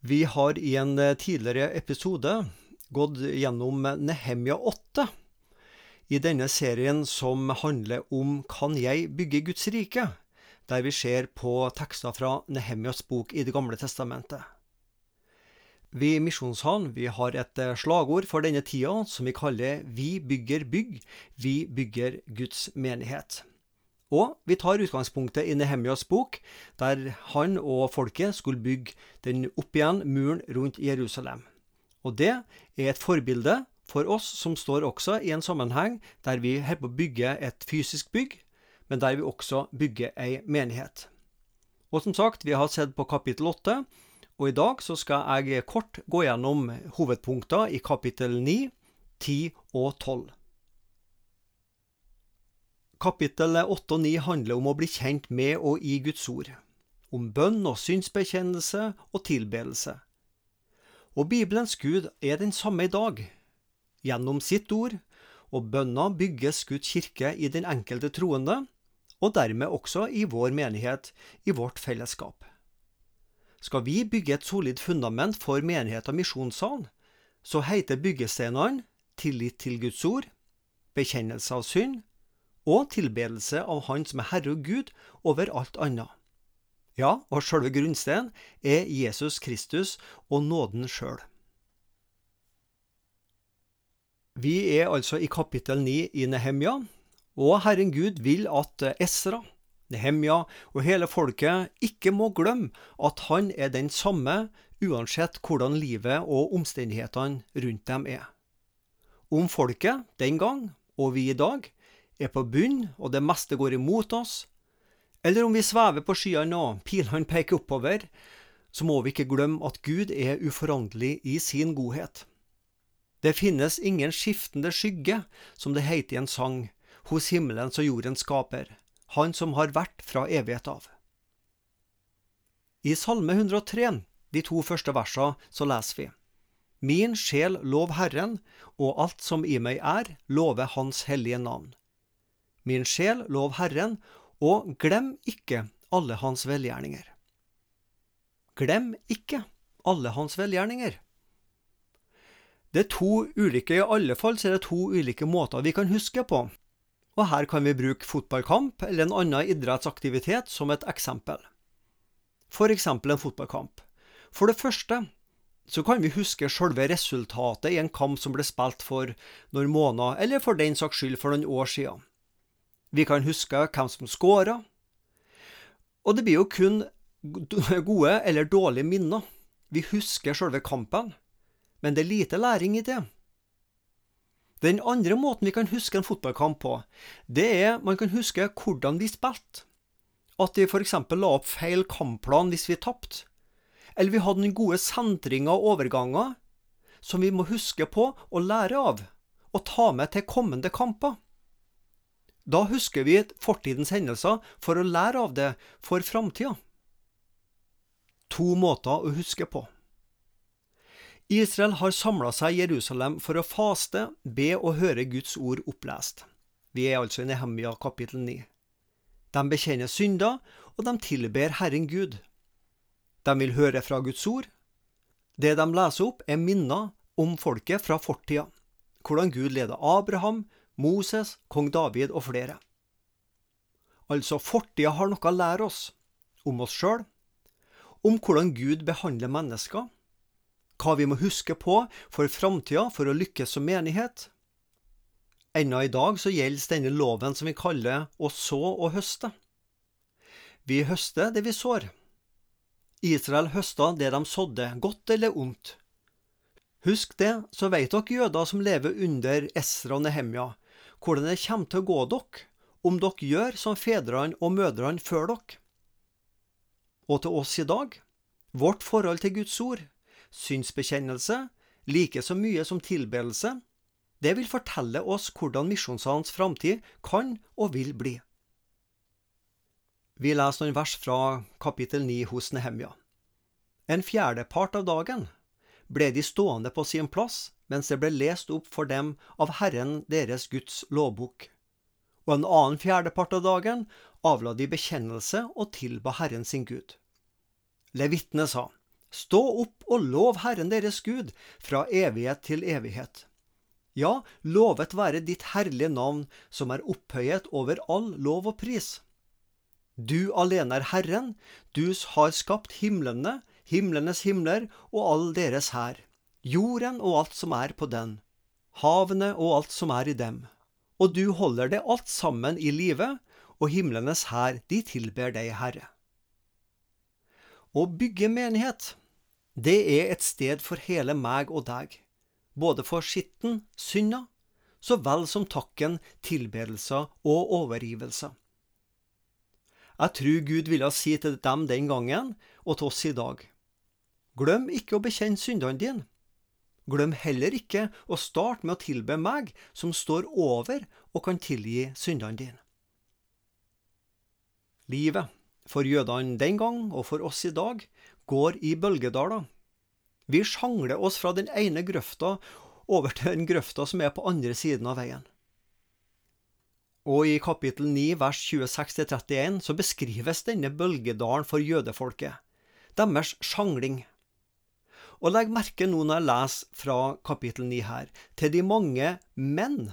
Vi har i en eh, tidligere episode gått gjennom Nehemja 8 i denne serien som handler om Kan jeg bygge Guds rike?, der vi ser på tekster fra Nehemjas bok i Det gamle testamentet. Vi i Misjonssalen har et eh, slagord for denne tida som vi kaller Vi bygger bygg, vi bygger Guds menighet. Og vi tar utgangspunktet i Nehemjas bok, der han og folket skulle bygge den opp igjen muren rundt Jerusalem. Og det er et forbilde for oss som står også i en sammenheng der vi holder på å bygge et fysisk bygg, men der vi også bygger ei menighet. Og som sagt, vi har sett på kapittel 8, og i dag så skal jeg kort gå gjennom hovedpunkter i kapittel 9, 10 og 12. Kapittel 8 og 9 handler om å bli kjent med og i Guds ord, om bønn og synsbekjennelse og tilbedelse. Og Bibelens Gud er den samme i dag. Gjennom sitt ord og bønna bygges Guds kirke i den enkelte troende, og dermed også i vår menighet, i vårt fellesskap. Skal vi bygge et solid fundament for menighet og misjonssalen, så heter byggesteinene tillit til Guds ord, bekjennelse av synd, og tilbedelse av Han som er Herre og Gud over alt annet. Ja, og sjølve grunnsteinen er Jesus Kristus og nåden sjøl. Vi er altså i kapittel 9 i Nehemja, og Herren Gud vil at Esra, Nehemja og hele folket ikke må glemme at han er den samme uansett hvordan livet og omstendighetene rundt dem er. Om folket den gang, og vi i dag, er på bunn og det meste går imot oss, eller om vi svever på skyene og pilene peker oppover, så må vi ikke glemme at Gud er uforanderlig i sin godhet. Det finnes ingen skiftende skygge, som det heter i en sang, hos himmelens og jordens skaper, han som har vært fra evighet av. I Salme 103, de to første versene, så leser vi Min sjel lov Herren, og alt som i meg er, love Hans hellige navn. Min sjel, lov Herren, og glem ikke alle hans velgjerninger. Glem ikke alle hans velgjerninger. Det er to ulike, i alle fall så er det to ulike måter vi kan huske på, og her kan vi bruke fotballkamp eller en annen idrettsaktivitet som et eksempel. For eksempel en fotballkamp. For det første så kan vi huske selve resultatet i en kamp som ble spilt for noen måneder, eller for den saks skyld for noen år siden. Vi kan huske hvem som scora. Og det blir jo kun gode eller dårlige minner. Vi husker selve kampen, men det er lite læring i det. Den andre måten vi kan huske en fotballkamp på, det er man kan huske hvordan vi spilte. At vi f.eks. la opp feil kampplan hvis vi tapte. Eller vi hadde noen gode sentringer og overganger som vi må huske på og lære av, og ta med til kommende kamper. Da husker vi fortidens hendelser for å lære av det for framtida. To måter å huske på. Israel har samla seg i Jerusalem for å faste, be og høre Guds ord opplest. Vi er altså i Nehemia kapittel 9. De bekjenner synder, og de tilber Herren Gud. De vil høre fra Guds ord. Det de leser opp, er minner om folket fra fortida, hvordan Gud leder Abraham, Moses, kong David og flere. Altså, fortida har noe å lære oss, om oss sjøl, om hvordan Gud behandler mennesker, hva vi må huske på for framtida for å lykkes som menighet. Ennå i dag så gjelder denne loven som vi kaller å så og høste. Vi høster det vi sår. Israel høsta det de sådde, godt eller ondt. Husk det, så veit dere jøder som lever under Esra og Nehemja, hvordan det kommer til å gå dere om dere gjør som fedrene og mødrene før dere. Og til oss i dag, vårt forhold til Guds ord, synsbekjennelse, like så mye som tilbedelse, det vil fortelle oss hvordan misjonssalens framtid kan og vil bli. Vi leser noen vers fra kapittel 9 hos Nehemja. En fjerdepart av dagen ble de stående på sin plass mens det ble lest opp for dem av Herren deres Guds lovbok. Og en annen fjerdepart av dagen avla de bekjennelse og tilba Herren sin Gud. Levitene sa, Stå opp og lov Herren deres Gud fra evighet til evighet. Ja, lovet være ditt herlige navn, som er opphøyet over all lov og pris. Du alene er Herren, du har skapt himlene, himlenes himler og all deres hær, jorden og alt som er på den, havene og alt som er i dem. Og du holder det alt sammen i live, og himlenes hær, de tilber deg, Herre. Å bygge menighet, det er et sted for hele meg og deg, både for skitten, synda, så vel som takken, tilbedelser og overgivelser. Jeg tror Gud ville si til dem den gangen, og til oss i dag, glem ikke å bekjenne syndene dine. Glem heller ikke å starte med å tilbe meg, som står over og kan tilgi syndene dine. Livet for jødene den gang og for oss i dag, går i bølgedaler. Vi sjangler oss fra den ene grøfta over til den grøfta som er på andre siden av veien. Og i kapittel 9 vers 26-31 så beskrives denne bølgedalen for jødefolket, deres sjangling. Og legg merke nå når jeg leser fra kapittel 9 her, til de mange menn,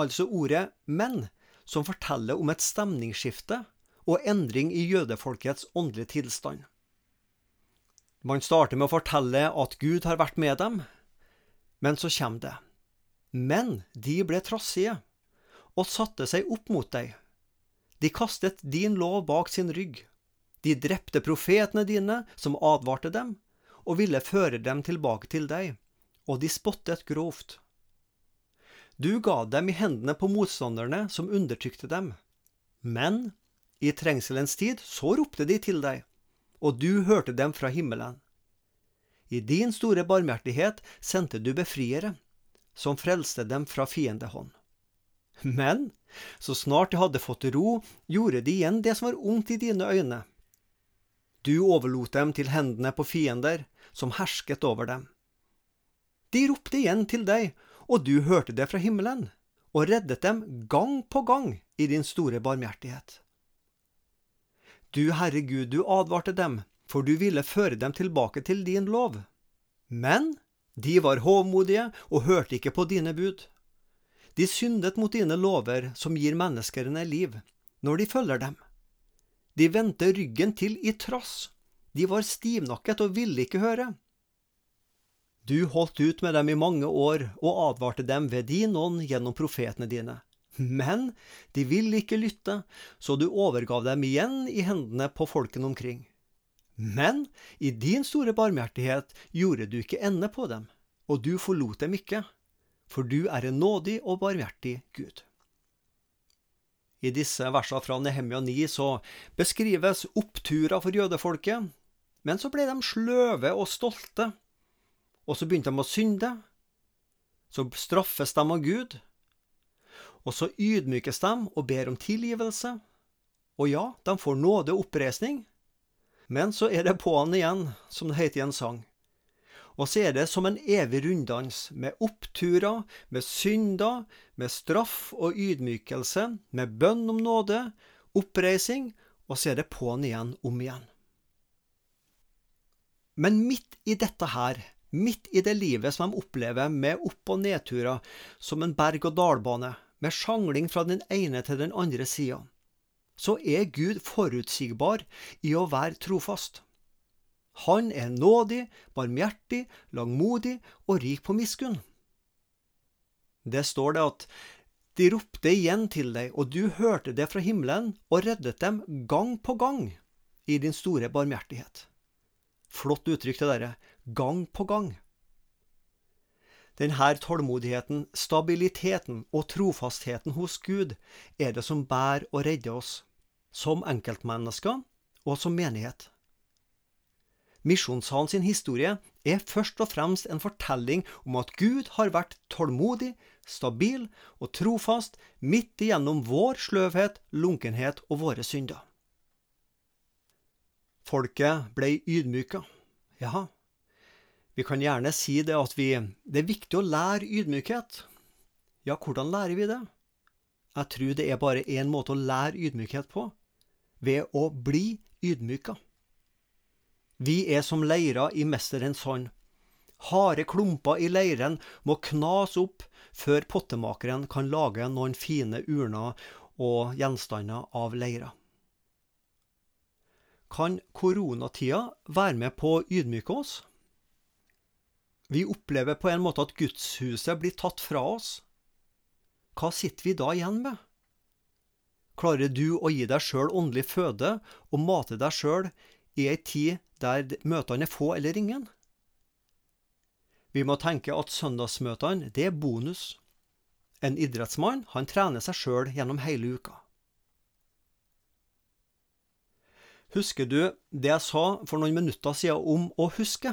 altså ordet menn, som forteller om et stemningsskifte og endring i jødefolkets åndelige tilstand. Man starter med å fortelle at Gud har vært med dem, men så kommer det. Men de ble trassige og satte seg opp mot deg. De kastet din lov bak sin rygg. De drepte profetene dine som advarte dem, og ville føre dem tilbake til deg, og de spottet grovt. Du ga dem i hendene på motstanderne som undertrykte dem. Men i trengselens tid så ropte de til deg, og du hørte dem fra himmelen. I din store barmhjertighet sendte du befriere, som frelste dem fra fiendehånd. Men så snart de hadde fått ro, gjorde de igjen det som var ondt i dine øyne. Du overlot dem til hendene på fiender, som hersket over dem. De ropte igjen til deg, og du hørte det fra himmelen, og reddet dem gang på gang i din store barmhjertighet. Du, Herre Gud, du advarte dem, for du ville føre dem tilbake til din lov. Men de var hovmodige og hørte ikke på dine bud. De syndet mot dine lover som gir menneskene liv, når de følger dem. De vendte ryggen til i trass. De var stivnakket og ville ikke høre. Du holdt ut med dem i mange år og advarte dem ved din ånd gjennom profetene dine. Men de ville ikke lytte, så du overgav dem igjen i hendene på folkene omkring. Men i din store barmhjertighet gjorde du ikke ende på dem, og du forlot dem ikke, for du er en nådig og barmhjertig Gud. I disse versene fra Nehemja 9 så beskrives oppturer for jødefolket, men så ble de sløve og stolte, og så begynte de å synde. Så straffes de av Gud, og så ydmykes de og ber om tilgivelse. Og ja, de får nåde og oppreisning. Men så er det på'n igjen, som det heter i en sang. Og så er det som en evig runddans, med oppturer, med synder, med straff og ydmykelse, med bønn om nåde, oppreising, og så er det på'n igjen om igjen. Men midt i dette her, midt i det livet som de opplever med opp- og nedturer, som en berg-og-dal-bane, med sjangling fra den ene til den andre sida, så er Gud forutsigbar i å være trofast. Han er nådig, barmhjertig, langmodig og rik på miskunn. Det står det at de ropte igjen til deg, og du hørte det fra himmelen og reddet dem gang på gang i din store barmhjertighet. Flott uttrykk det derre gang på gang. Denne tålmodigheten, stabiliteten og trofastheten hos Gud er det som bærer og redder oss, som enkeltmennesker og som menighet. Misjonssalen sin historie er først og fremst en fortelling om at Gud har vært tålmodig, stabil og trofast midt igjennom vår sløvhet, lunkenhet og våre synder. Folket ble ydmyka. Ja, vi kan gjerne si det at vi, det er viktig å lære ydmykhet. Ja, hvordan lærer vi det? Jeg tror det er bare én måte å lære ydmykhet på. Ved å bli ydmyka. Vi er som leira i mesterens hånd. Harde klumper i leiren må knas opp før pottemakeren kan lage noen fine urner og gjenstander av leira. Kan koronatida være med på å ydmyke oss? Vi opplever på en måte at gudshuset blir tatt fra oss. Hva sitter vi da igjen med? Klarer du å gi deg sjøl åndelig føde og mate deg sjøl i ei tid der møtene er få eller ingen? Vi må tenke at søndagsmøtene, det er bonus. En idrettsmann, han trener seg sjøl gjennom hele uka. Husker du det jeg sa for noen minutter siden om å huske?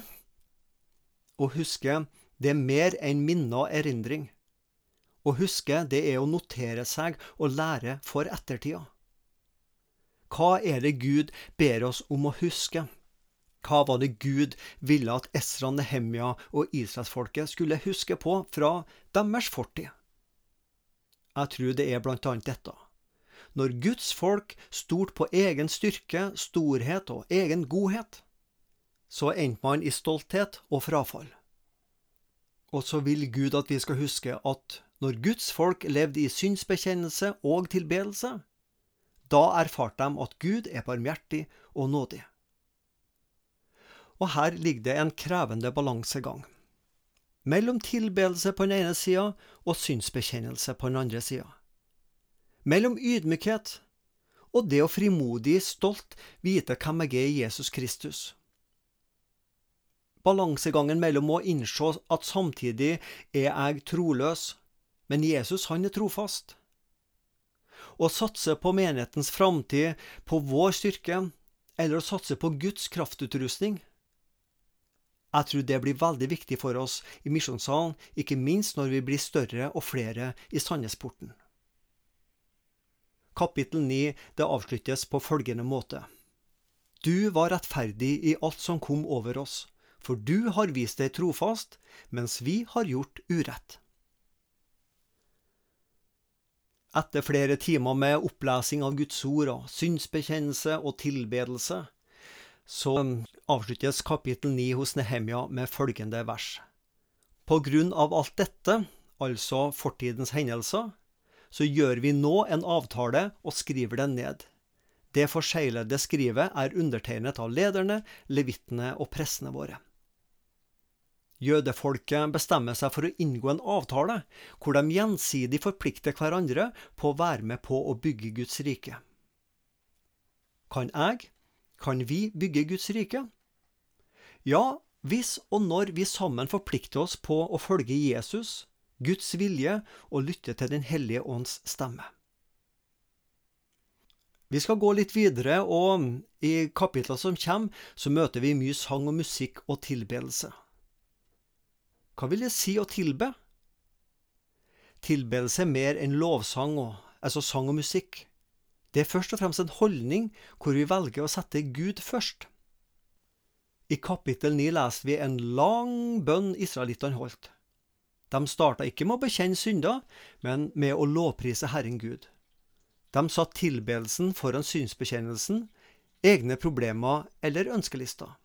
Å huske, det er mer enn minner og erindring. Å huske, det er å notere seg og lære for ettertida. Hva er det Gud ber oss om å huske? Hva var det Gud ville at Esra, Nehemja og israelsfolket skulle huske på fra deres fortid? Jeg tror det er blant annet dette. Når Guds folk stolte på egen styrke, storhet og egen godhet, så endte man i stolthet og frafall. Og så vil Gud at vi skal huske at når Guds folk levde i synsbekjennelse og tilbedelse, da erfarte de at Gud er barmhjertig og nådig. Og her ligger det en krevende balansegang. Mellom tilbedelse på den ene sida og synsbekjennelse på den andre sida. Mellom ydmykhet og det å frimodig, stolt vite hvem jeg er i Jesus Kristus. Balansegangen mellom å innse at samtidig er jeg troløs, men Jesus han er trofast. Å satse på menighetens framtid, på vår styrke, eller å satse på Guds kraftutrustning, jeg tror det blir veldig viktig for oss i misjonssalen, ikke minst når vi blir større og flere i Sandnesporten. Kapittel 9 det avsluttes på følgende måte. Du var rettferdig i alt som kom over oss, for du har vist deg trofast, mens vi har gjort urett. Etter flere timer med opplesing av Guds ord og synsbekjennelse og tilbedelse, så avsluttes kapittel 9 hos Nehemja med følgende vers. På grunn av alt dette, altså fortidens hendelser, så gjør vi nå en avtale og skriver den ned. Det forseglede skrivet er undertegnet av lederne, levittene og prestene våre. Jødefolket bestemmer seg for å inngå en avtale hvor de gjensidig forplikter hverandre på å være med på å bygge Guds rike. Kan jeg, kan vi bygge Guds rike? Ja, hvis og når vi sammen forplikter oss på å følge Jesus, Guds vilje og lytte til Den hellige ånds stemme. Vi skal gå litt videre, og i kapitlene som kommer, så møter vi mye sang og musikk og tilbedelse. Hva vil det si å tilbe? Tilbedelse er mer enn lovsang, altså sang og musikk. Det er først og fremst en holdning hvor vi velger å sette Gud først. I kapittel 9 leser vi en lang bønn israelittene holdt. De starta ikke med å bekjenne synder, men med å lovprise Herren Gud. De satt tilbedelsen foran synsbekjennelsen, egne problemer eller ønskelister.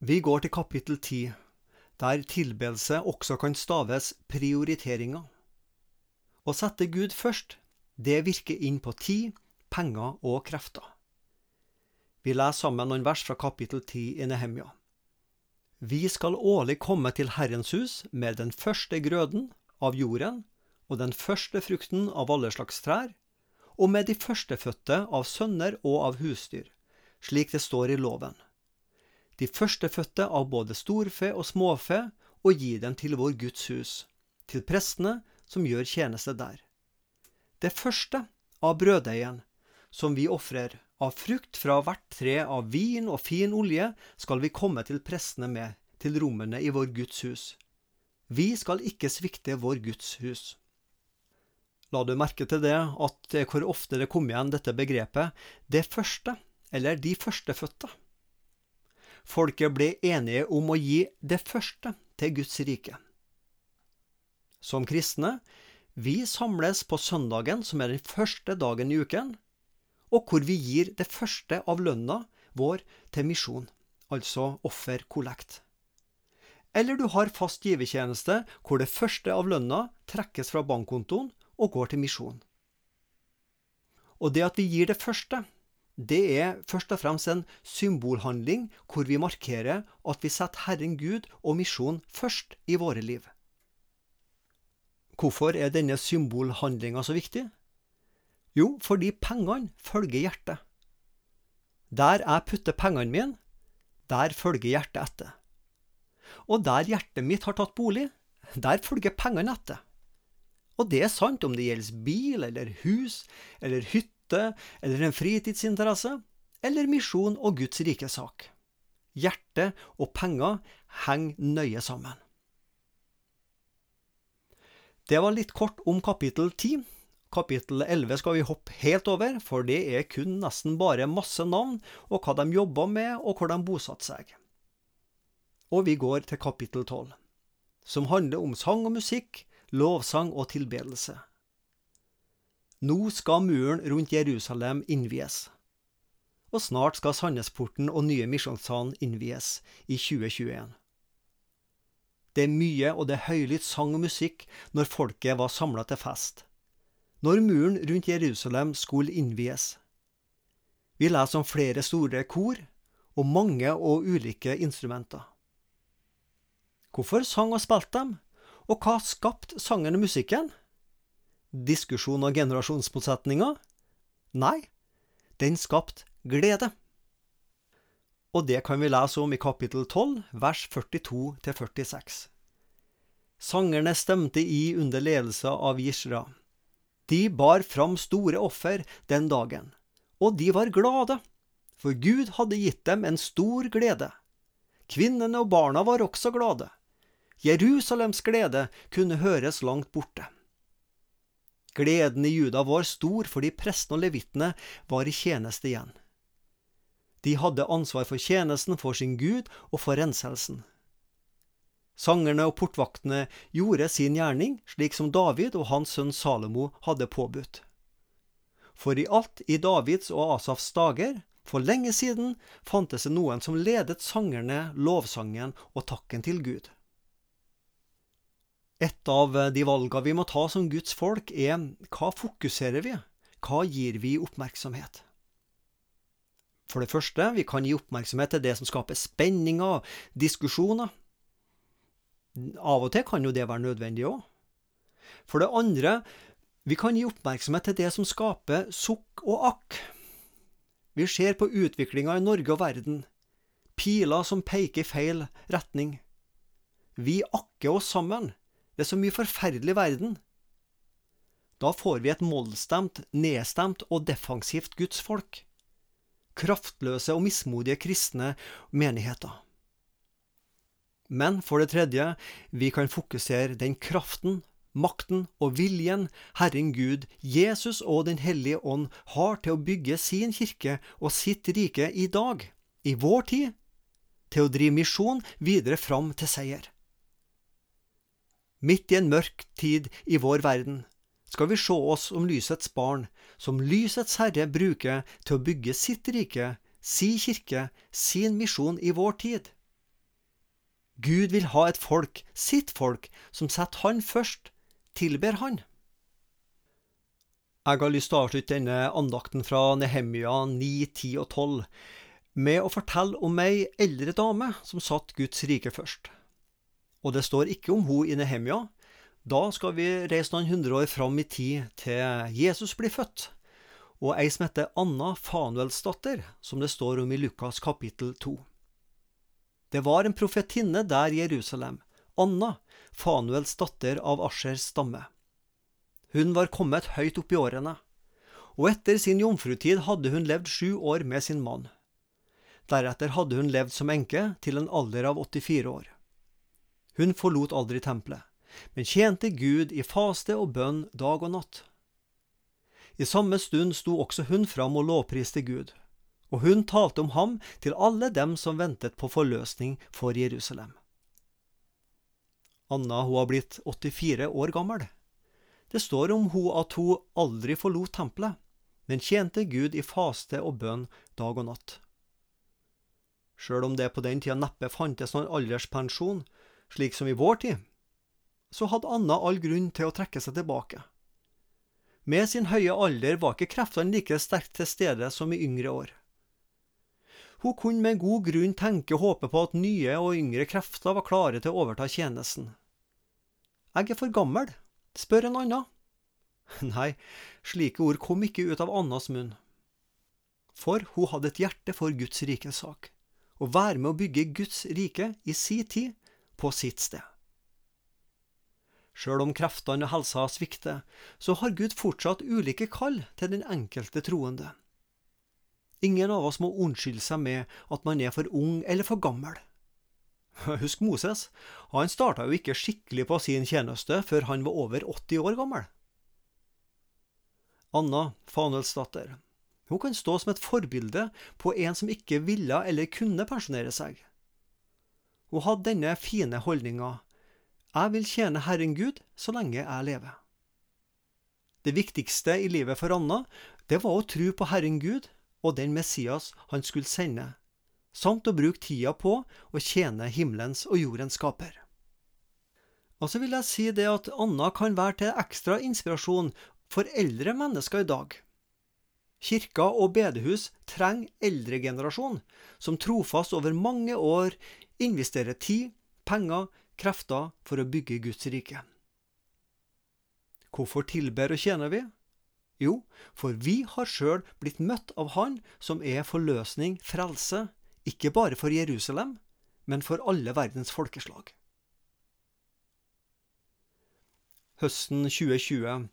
Vi går til kapittel 10, der tilbedelse også kan staves prioriteringer. Å sette Gud først det virker inn på tid, penger og krefter. Vi leser sammen noen vers fra kapittel 10 i Nehemja. Vi skal årlig komme til Herrens hus med den første grøden av jorden og den første frukten av alle slags trær, og med de førstefødte av sønner og av husdyr, slik det står i loven. De førstefødte av både storfe og småfe, og gi dem til vår Guds hus, til prestene som gjør tjeneste der. Det første av brøddeigen som vi ofrer, av frukt fra hvert tre av vin og fin olje, skal vi komme til prestene med, til rommene i vår Guds hus. Vi skal ikke svikte vår Guds hus. La du merke til det, at hvor ofte det kom igjen dette begrepet 'det første', eller 'de førstefødte'? Folket ble enige om å gi det første til Guds rike. Som kristne vi samles på søndagen, som er den første dagen i uken, og hvor vi gir det første av lønna, vår til misjon, altså offerkollekt. Eller du har fast givertjeneste hvor det første av lønna trekkes fra bankkontoen og går til misjon. Og det at vi gir det første, det er først og fremst en symbolhandling hvor vi markerer at vi setter Herren Gud og misjon først i våre liv. Hvorfor er denne symbolhandlinga så viktig? Jo, fordi pengene følger hjertet. Der jeg putter pengene mine, der følger hjertet etter. Og der hjertet mitt har tatt bolig, der følger pengene etter. Og det er sant om det gjelder bil eller hus eller hytte eller en fritidsinteresse eller misjon og Guds rike sak. Hjerte og penger henger nøye sammen. Det var litt kort om kapittel 10. Kapittel 11 skal vi hoppe helt over, for det er kun nesten bare masse navn og hva de jobba med og hvor de bosatte seg. Og vi går til kapittel 12, som handler om sang og musikk, lovsang og tilbedelse. Nå skal muren rundt Jerusalem innvies, og snart skal Sandnesporten og nye misjonssalen innvies i 2021. Det er mye og det er høylytt sang og musikk når folket var samla til fest. Når muren rundt Jerusalem skulle innvies. Vi leser om flere store kor og mange og ulike instrumenter. Hvorfor sang og spilte dem? Og hva skapte sangen og musikken? Diskusjon og generasjonsmotsetninger? Nei, den skapte glede. Og det kan vi lese om i kapittel 12, vers 42 46. Sangerne stemte i under ledelse av Gisra. De bar fram store offer den dagen, og de var glade, for Gud hadde gitt dem en stor glede. Kvinnene og barna var også glade. Jerusalems glede kunne høres langt borte. Gleden i Juda var stor fordi prestene og levitene var i tjeneste igjen. De hadde ansvar for tjenesten for sin Gud og for renselsen. Sangerne og portvaktene gjorde sin gjerning, slik som David og hans sønn Salomo hadde påbudt. For i alt i Davids og Asafs dager, for lenge siden, fantes det noen som ledet sangerne, lovsangen og takken til Gud. Et av de valgene vi må ta som Guds folk, er hva fokuserer vi? Hva gir vi oppmerksomhet? For det første, vi kan gi oppmerksomhet til det som skaper spenninger, diskusjoner. Av og til kan jo det være nødvendig òg. For det andre, vi kan gi oppmerksomhet til det som skaper sukk og akk. Vi ser på utviklinga i Norge og verden. Piler som peker i feil retning. Vi akker oss sammen. Det er så mye forferdelig verden. Da får vi et mollstemt, nedstemt og defensivt gudsfolk. Kraftløse og mismodige kristne menigheter. Men for det tredje, vi kan fokusere den kraften, makten og viljen Herren Gud, Jesus og Den hellige ånd har til å bygge sin kirke og sitt rike i dag, i vår tid, til å drive misjon videre fram til seier. Midt i en mørk tid i vår verden skal vi se oss om lysets barn, som lysets herre bruker til å bygge sitt rike, si kirke, sin misjon i vår tid. Gud vil ha et folk, sitt folk, som setter Han først, tilber Han. Jeg har lyst til å avslutte denne andakten fra Nehemia 9, 10 og 12 med å fortelle om ei eldre dame som satte Guds rike først. Og det står ikke om hun i Nehemia. Da skal vi reise noen hundre år fram i tid til Jesus blir født, og ei som heter Anna Fanuelsdatter, som det står om i Lukas kapittel 2. Det var en profetinne der i Jerusalem, Anna, Fanuels datter av Aschers stamme. Hun var kommet høyt opp i årene, og etter sin jomfrutid hadde hun levd sju år med sin mann. Deretter hadde hun levd som enke til en alder av 84 år. Hun forlot aldri tempelet, men tjente Gud i faste og bønn dag og natt. I samme stund sto også hun fram og lovpriste Gud, og hun talte om ham til alle dem som ventet på forløsning for Jerusalem. Anna hun har blitt 84 år gammel. Det står om hun at hun aldri forlot tempelet, men tjente Gud i faste og bønn dag og natt. Sjøl om det på den tida neppe fantes noen alderspensjon, slik som i vår tid, så hadde Anna all grunn til å trekke seg tilbake. Med sin høye alder var ikke kreftene like sterkt til stede som i yngre år. Hun kunne med god grunn tenke og håpe på at nye og yngre krefter var klare til å overta tjenesten. Jeg er for gammel, spør en annen. Nei, slike ord kom ikke ut av Annas munn. For hun hadde et hjerte for Guds rike sak, å være med å bygge Guds rike i si tid, på sitt sted. Sjøl om kreftene og helsa svikter, så har Gud fortsatt ulike kall til den enkelte troende. Ingen av oss må unnskylde seg med at man er for ung eller for gammel. Husk Moses, han starta jo ikke skikkelig på sin tjeneste før han var over 80 år gammel. Anna, Fanelsdatter, hun kan stå som et forbilde på en som ikke ville eller kunne pensjonere seg. Hun hadde denne fine holdninga jeg vil tjene Herren Gud så lenge jeg lever. Det viktigste i livet for Anna, det var å tro på Herren Gud og den Messias han skulle sende, samt å bruke tida på å tjene himmelens og jordens skaper. Og så vil jeg si det at Anna kan være til ekstra inspirasjon for eldre mennesker i dag. Kirka og bedehus trenger eldregenerasjon som trofast over mange år investerer tid, penger, krefter for å bygge Guds rike. Hvorfor tilber og tjener vi? Jo, for vi har sjøl blitt møtt av Han som er forløsning, frelse, ikke bare for Jerusalem, men for alle verdens folkeslag. Høsten 2020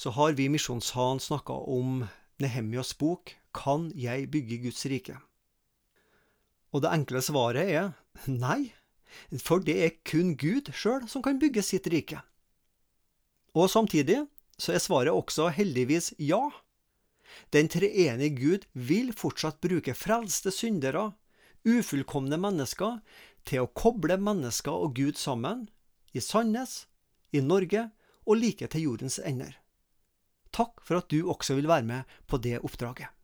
så har vi i Misjonssalen snakka om Nehemjas bok Kan jeg bygge Guds rike? Og det enkle svaret er nei, for det er kun Gud sjøl som kan bygge sitt rike. Og samtidig så er svaret også heldigvis ja. Den treenige Gud vil fortsatt bruke frelste syndere, ufullkomne mennesker, til å koble mennesker og Gud sammen, i Sandnes, i Norge og like til jordens ender. Takk for at du også vil være med på det oppdraget.